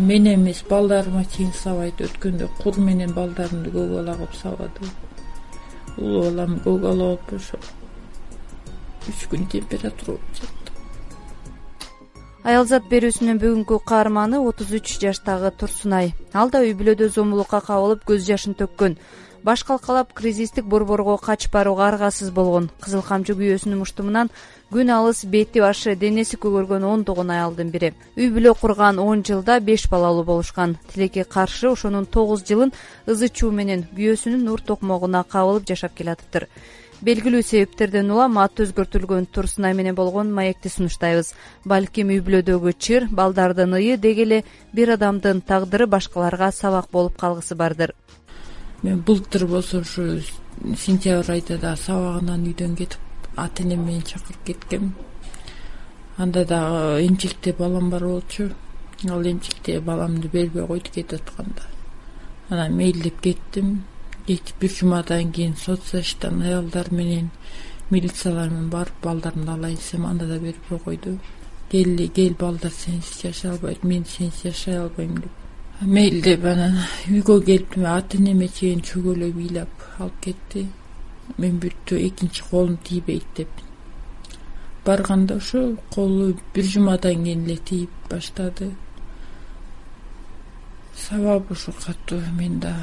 мен эмес балдарыма чейин сабайт өткөндө кур менен балдарымды көк ала кылып сабады. Улуу балам көк ала болуп ошо үч күн температура болуп жатты аялзат берүүсүнүн бүгүнкү каарманы отуз үч жаштагы турсунай. Ал да үй бүлөдө зомбулукка кабылып көз жашын төккөн. Баш калкалап кризистик борборго качып барууга аргасыз болгон. Кызыл камчы күйөөсүнүн уштумунан күн алыс бети башы денеси көгөргөн ондогон аялдын бири. Үй бүлө курган он жылда беш балалуу болушкан. Тилекке каршы ошонун тогуз жылын ызы чуу менен күйөөсүнүн нур токмогуна кабылып жашап келатыптыр белгилүү себептерден улам аты өзгөртүлгөн турсунай менен болгон маекти сунуштайбыз. Балким үй бүлөдөгү чыр балдардын ые деги эле бир адамдын тагдыры башкаларга сабак болуп калгысы бардыр. Мен былтыр болсо ушу сентябрь айда дагы сабагынан үйдөн кетип ата энем мени чакырып кеткем анда дагы эмчекте балам бар болчу. Ал эмчекте баламды бербей койду кетип атканда анан мейилдеп кеттим кетип бир жумадан кийин соц защитаный аялдар менен милициялар менен барып балдарымды алайын десем анда да бербей койду кел кел балдар сенсиз жашай албайт мен сенсиз жашай албайм деп. Мейилдеп анан үйгө келип ата энеме чейин чөгөлөп ыйлап алып кетти. Мен бүттү экинчи колум тийбейт деп. Барганда ошо колу бир жумадан кийин эле тийип баштады. Сабабы ушу катуу мен да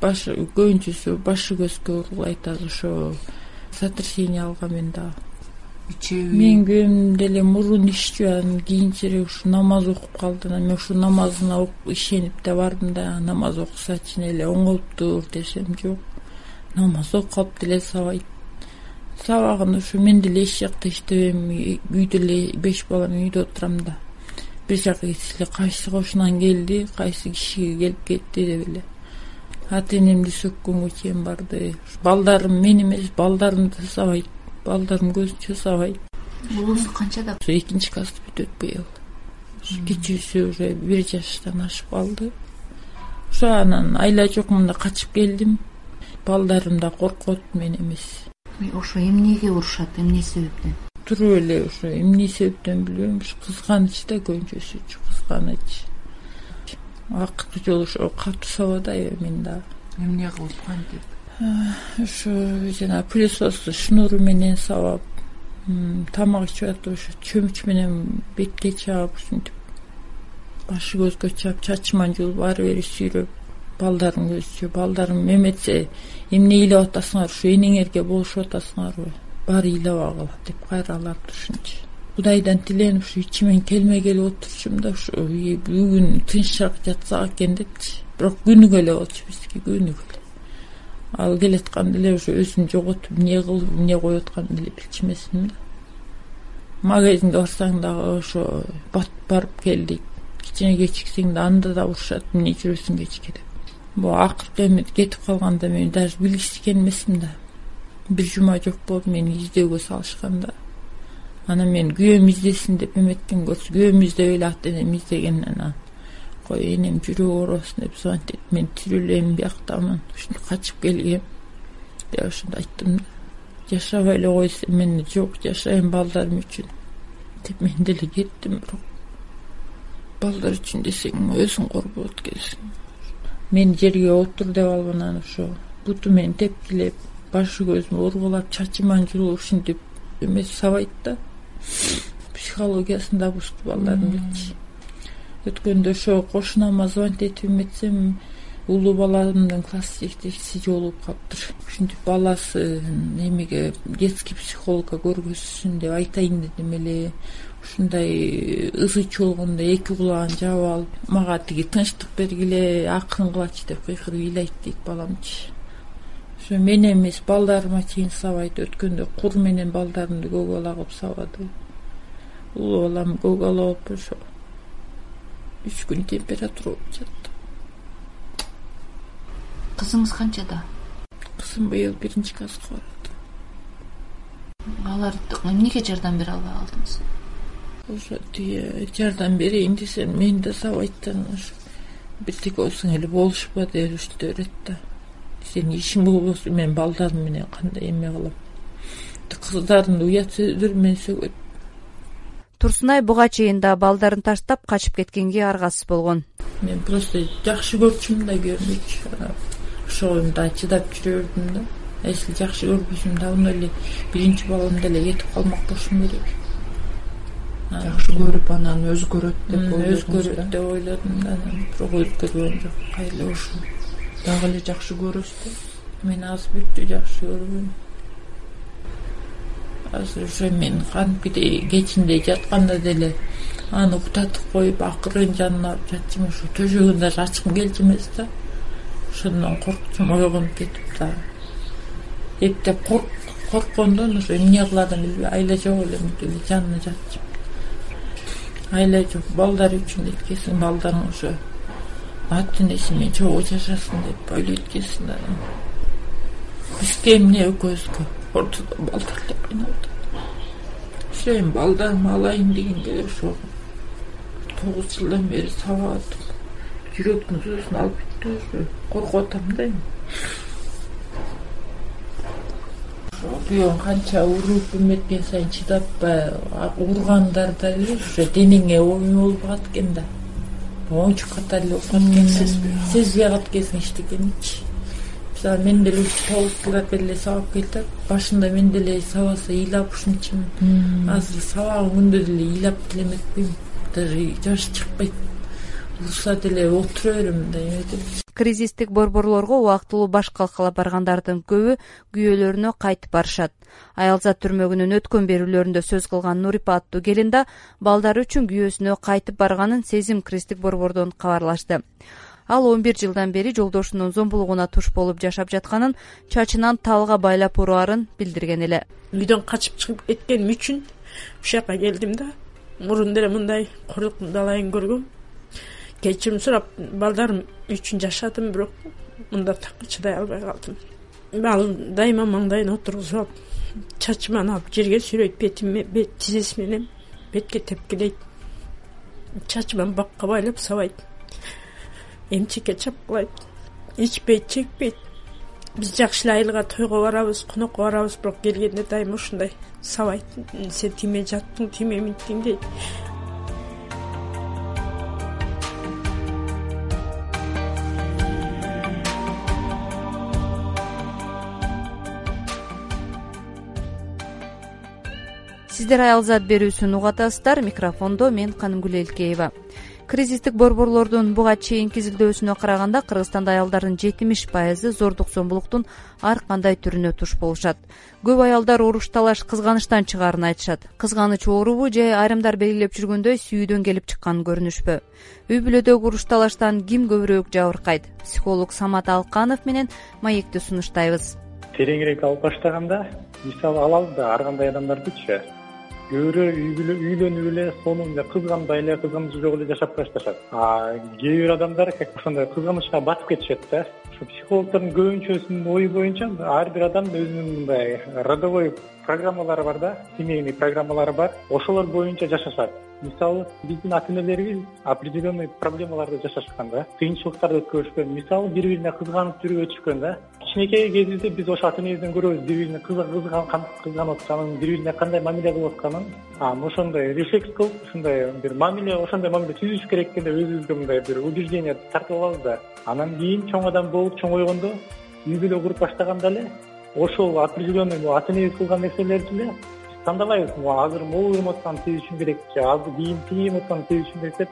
башы көбүнчөсү башы көзгө уруулайт азыр ошо сотрясение алгам мен дагы. Ичеби менин күйөөм деле мурун иччү анан кийинчерээк ушу намаз окуп калды анан мен ушул намазына ишенип да бардым да намаз окусачы эле оңолуптур десем жок. Намаз окуп калып деле сабайт. Сабагын ушу мен деле эч жакта иштебейм үйдө эле беш бала менен үйдө отурам да. Бир жака кетсе эле кайсы кошунан келди кайсы кишиге келип кетти деп эле ата энемди сөккөнгө чейин барды. Балдарым мен эмес балдарымды сабайт. Балдарым көзүнчө сабайт. Уулусу канчада экинчи классты бүтөт быйыл. Кичүүсү уже бир жаштан ашып калды ошо анан айла жок мында качып келдим. Балдарым да коркот мен эмес. Ошо эмнеге урушат? Эмне себептен? Туруп эле ошо эмне себептен билбейм. Ушу кызганыч да көбүнчөсүчү кызганыч акыркы жолу катуу аябай мени дагы эмне кылып кантип ошо жанагы пылесосту шнуру менен сабап тамак ичип атып ошо чөмүч менен бетке чаап ушинтип башы көзгө чаап чачыман жулуп ары бери сүйрөп балдарым көзүнчө балдарым эметсе эмне ыйлап атасыңар? Ушу энеңерге болушуп атасыңарбы баары ыйлабагыла деп кайралап турушунчу кудайдан тиленип ушу ичимен келмей келип отурчумун да ушу бүгүн тынчыраак жатсак экен депчи. Бирок күнүгө эле болчу бизге күнүгө эле ал келатканда эле уже өзүн жоготуп эмне кылып эмне коюп атканын деле билчү эмесмин да. Магазинге барсаң дагы ошо барып келдик. Кичине кечиксең да анда да урушат эмне жүрөсүң кечке деп. Могу акыркы эме кетип калганда мен даже билишкен эмесмин да. Бир жума жок болду мени издөөгө салышкан да анан мен күйөөм издесин деп эметкен көрсө күйөөм издебей эле ата энем издеген анан кой энем жүрөгү оорубасын деп звонить этип мен тирүү элемин бияктамын ушинтип качып келгем. Деп ошондо айттым да. Жашабай эле кой десем мен жок жашайм балдарым үчүн деп мен деле кеттим бирок. Балдар үчүн десең өзүң корбоп эткенсиң мени жерге отур деп алып анан ошо буту менен тепкилеп башы көзүмө ургулап чачыман жулуп ушинтип эмеси сабайт да психологиясын да бузду балдардын депчи өткөндө ошо кошунама звонить этип эметсем улуу баламдын класс жетекчиси жолугуп калыптыр. Ушинтип баласы эмеге детский психологко көргөзсүн деп айтайын дедим эле. Ушундай ызы чуу болгондо эки кулагын жаап алып мага тиги тынчтык бергиле акырын кылачы деп кыйкырып ыйлайт дейт баламчы ошо мен эмес балдарыма чейин сабайт өткөндө кур менен балдарымды көк ала кылып сабады. Улуу балам көк ала болуп ошо үч күн температура болуп жатты. Кызыңыз канчада? Кызым быйыл биринчи класска барат алар эмнеге жардам бере албай калдыңыз ошо тиги жардам берейин десем мени да сабайт анан ошо бирдеке болсоң эле болушпа деп ушинте берет да сенин ишиң болбосо мен балдарым менен кандай эме кылам? Кыздарымды уят сөздөр менен сөгөт турсунай буга чейин да балдарын таштап качып кеткенге аргасыз болгон. Мен просто жакшы көрчүмүн да анан ошого дагы чыдап жүрө бердим да. Если жакшы көрбөсөм давно эле биринчи балам деле кетип калмак болушум керек. Жакшы көрүп анан өзгөрөт деп өзгөрөт деп ойлодум да анан бирок өзгөргөн жок кайра эле ушул дагы эле жакшы көрөсүзбү мен азыр бүттү жакшы көрбөйм азыр уже мен кантип кечинде жатканда деле аны уктатып коюп акырын жанына алып жатчумун ошо төшөгүн даже ачкым келчү эмес да. Ошондон коркчумун ойгонуп кетип дагы эптеп корккондон ошо эмне кыларын билбей айла жок эле мынтип эле жанына жатчумун айла жок балдар үчүн эткенсиң балдарың ошо ата энеси менен чогуу жашасын деп ойлойт экенсиң да. Анан бизге эмне экөөбүзгө ортодо балдар эле кыйналып атат ошо эми балдарымды алайын дегенге эле ошо тогуз жылдан бери сабап атып жүрөктүн суусун алып бүттү уже коркуп атам да эми. Күйөөң канча уруп эметкен сайын чыдатпай ургандарда эле уже денеңе ойме болуп калат экен да оюнчук катары эле болуп калат сезбей калат экенсиң эчтекеничи мисалы мен деле тогуз жылдан эле сабап келатат башында мен деле сабаса ыйлап ушунчумун азыр сабаган күндө деле ыйлап деле эметпейм даже жаш чыкпайт. Урса деле отура берем мындай эметип кризистик борборлорго убактылуу баш калкалап баргандардын көбү күйөөлөрүнө кайтып барышат. Аялзат түрмөгүнүн өткөн берүүлөрүндө сөз кылган нурипа аттуу келин да балдары үчүн күйөөсүнө кайтып барганын сезим кризистик борбордон кабарлашты. Ал он бир жылдан бери жолдошунун зомбулугуна туш болуп жашап жатканын чачынан талга байлап ураарын билдирген эле. Үйдөн качып чыгып кеткеним үчүн ушул жака келдим да мурун деле мындай корлуктун далайын көргөм кечирим сурап балдарым үчүн жашадым бирок мында чыдай албай калдым. Ал дайыма маңдайына отургузуп алып чачыман алып жерге сүйрөйт бетиме тизеси менен бетке тепкилейт чачыман бакка байлап сабайт эмчекке чапкылайт ичпейт чекпейт. Биз жакшы эле айылга тойго барабыз конокко барабыз бирок келгенде дайыма ушундай сабайт. Сен тиме жаттың тиме минттиң дейт сиздер аялзат берүүсүн угуп атасыздар микрофондо мен канымгүл элкеева. Кризистик борборлордун буга чейинки изилдөөсүнө караганда кыргызстанда аялдардын жетимиш пайызы зордук зомбулуктун ар кандай түрүнө туш болушат. Көп аялдар уруш талаш кызганычтан чыгаарын айтышат. Кызганыч оорубу же айрымдар белгилеп жүргөндөй сүйүүдөн келип чыккан көрүнүшпү үй бүлөдөгү уруш талаштан ким көбүрөөк жабыркайт? Психолог самат алканов менен маекти сунуштайбыз. Тереңирээк алып баштаганда мисалы алалы да ар кандай адамдардычы кээ үйлөнүп эле сонун эле кызганбай эле кызганыч жок эле жашап башташат а кээ бир адамдар как ошондой кызганычка батып кетишет да. Ушу психологдордун көбүнчөсүнүн ою боюнча ар бир адам өзүнүн мындай родовой программалары бар да семейный программалары бар. Ошолор боюнча жашашат мисалы биздин ата энелерибиз определенный проблемаларды жашашкан да кыйынчылыктарды өткөрүшкөн. Мисалы бири бирине кызганып жүрүп өтүшкөн да. Кичинекей кезибизде биз ошо ата энебизден көрөбүз бири бирине кызганып атканын бири бирине кандай мамиле кылып атканын. Анан ошондой рефлекс кылып ушундай бир мамиле ошондой мамиле түзүш керек экен деп өзүбүзгө мындай бир убеждение тартып алабыз да. Анан кийин чоң адам болуп чоңойгондо үй бүлө куруп баштаганда эле ошол определенный ата энебиз кылган нерселерди эле тандабайбыз азыр могу эми атканын сезишим керек же азыр кийин тиги атканын сезишим керек деп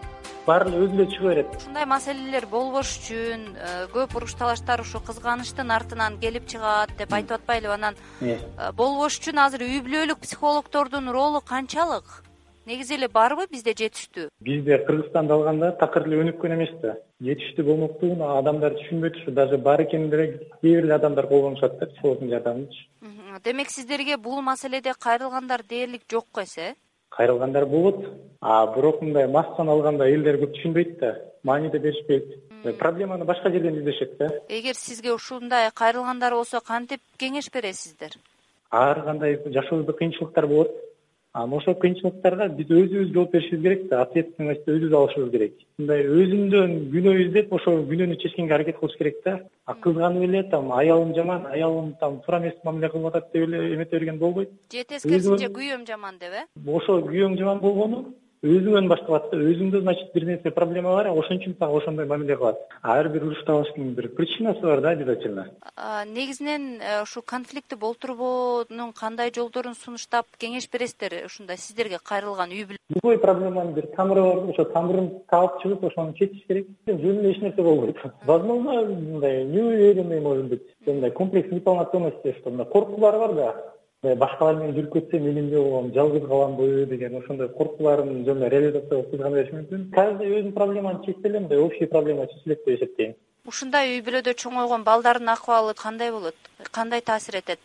баары эле өзү эле чыга берет. Ушундай маселелер болбош үчүн э, көп уруш талаштар ушу кызганычтын артынан келип чыгат деп айтып атпайлыбы анан. Э, болбош үчүн азыр үй бүлөлүк психологдордун ролу канчалык? Негизи эле барбы бизде жетиштүү? Бизде кыргызстанды алганда такыр эле өнүккөн эмес да. Жетиштүү болмоктугун адамдар түшүнбөйт ушу. Даже бар экенин деле кээ бир эле адамдар колдонушат да психологдун жардамынчы демек сиздерге бул маселеде кайрылгандар дээрлик жокко эсе? Кайрылгандар болот. А бирок мындай массаны алганда элдер көп түшүнбөйт да мааниде беришпейт. Проблеманы башка жерден издешет да. Эгер сизге ушундай кайрылгандар болсо кантип кеңеш бересиздер? Ар кандай жашообузда кыйынчылыктар болот ошол кыйынчылыктарга биз өзүбүз жооп беришибиз керек да. Ответственностьти өзүбүз алышыбыз керек. Мындай өзүңдөн күнөө издеп ошол күнөөнү чечкенге аракет кылыш керек да. А кызганып эле там аялым жаман аялым там туура эмес мамиле кылып атат деп эле эмете берген болбойт же тескерисинче күйөөм жаман деп э? Ошол күйөөң жаман болгону өзүңөн башталат да өзүңдө значит бир нерсе проблема бар ошон үчүн сага ошондой мамиле кылат. Ар бир уруш табыштын бир причинасы бар да обязательно негизинен э, ушул конфликтти болтурбоонун кандай жолдорун сунуштап кеңеш бересиздер ушундай сиздерге кайрылган үй бүлө любой проблеманын бир тамыры бар да ошо тамырын таап чыгып ошону чечиш керек. Жөн эле эч нерсе болбойт. Возможно мындай неуверенный может быть мындай комплекс неполноценности что мындай коркуулары бар да башкалар менен жүрүп кетсем мен эмне болом жалгыз каламбы деген ошондой коркууларын жөн эле реализация кылып кыйзгана бериши мүмкүн. Каждый өзүнүн проблеманы чечсе эле мындай общий проблема чечилет деп эсептейм. Ушундай үй бүлөдө чоңойгон балдардын акыбалы кандай болот? Кандай таасир этет?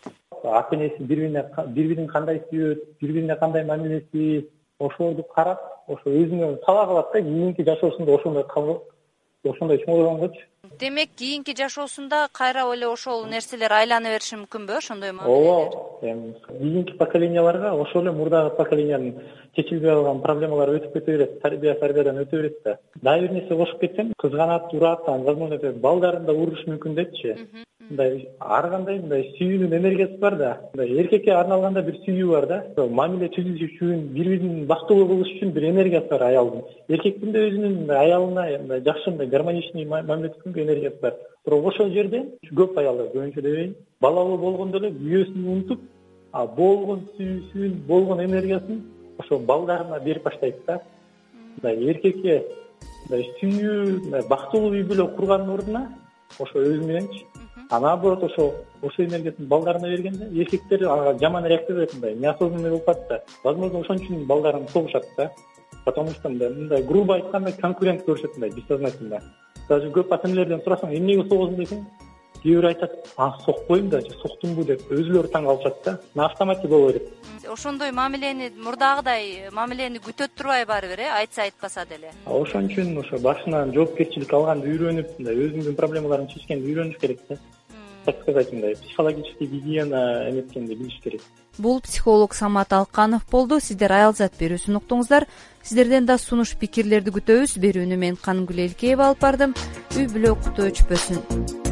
Ата энеси бири бирине бири бирин кандай сүйөт бири бирине кандай мамилеси? Ошолорду карап ошо өзүнө талаа кылат да кийинки жашоосунда ошондой ошондой чоңойгонгочу демек кийинки жашоосунда кайра эле ошол нерселер айлана бериши мүмкүнбү? Ошондой ооба эми кийинки поколенияларга ошол эле мурдагы поколениянын чечилбей калган проблемалары өтүп кете берет тарбия тарбиядан өтө берет да. Дагы бир нерсе кошуп кетсем кызганат урат анан возможно балдарын да урушу мүмкүн депчи мындай ар кандай мындай сүйүүнүн энергиясы бар да. Мындай эркекке арналган да бир сүйүү бар да. Мамиле түзүш үчүн бири бирин бактылуу кылыш үчүн бир энергиясы бар аялдын. Эркектин да өзүнүн мындай аялына мындай жакшы мындай гармоничный мамиле түзгөнгө энергиясы бар. Бирок ошол жерде көп аялдар көбүнчө дебейин балалуу болгондо эле күйөөсүн унутуп болгон сүйүүсүн болгон энергиясын ошо балдарына берип баштайт да. Мындай эркекке мындай сүйүү мындай бактылуу үй бүлө кургандын ордуна ошо өзү мененчи а наоборот ошо ошол энергиясын балдарына бергенде эркектер ага жаман реакция берет мындай неосознанный болуп калат да. Возможно ошон үчүн балдарын согушат да. Потому что мындай грубо айтканда конкурент көрүшөт мындай бессознательно. Даже көп ата энелерден сурасаң эмнеге согосуң десең кээ бирөө айтат а сокпойм дачы соктумбу деп өзүлөрү таң калышат да на автомате боло берет ошондой мамилени мурдагыдай мамилени күтөт турбайбы баары бир э? Айтса айтпаса деле ошон үчүн ошо башынан жоопкерчилик алганды үйрөнүп мындай өзүңдүн проблемаларыңды чечкенди үйрөнүш керек да. Так сказать мындай психологический гигиена эметкенди билиш керек. Бул психолог самат алканов болду. Сиздер аялзат берүүсүн уктуңуздар сиздерден да сунуш пикирлерди күтөбүз. Берүүнү мен канымгүл элкеева алып бардым. Үй бүлө куту өчпөсүн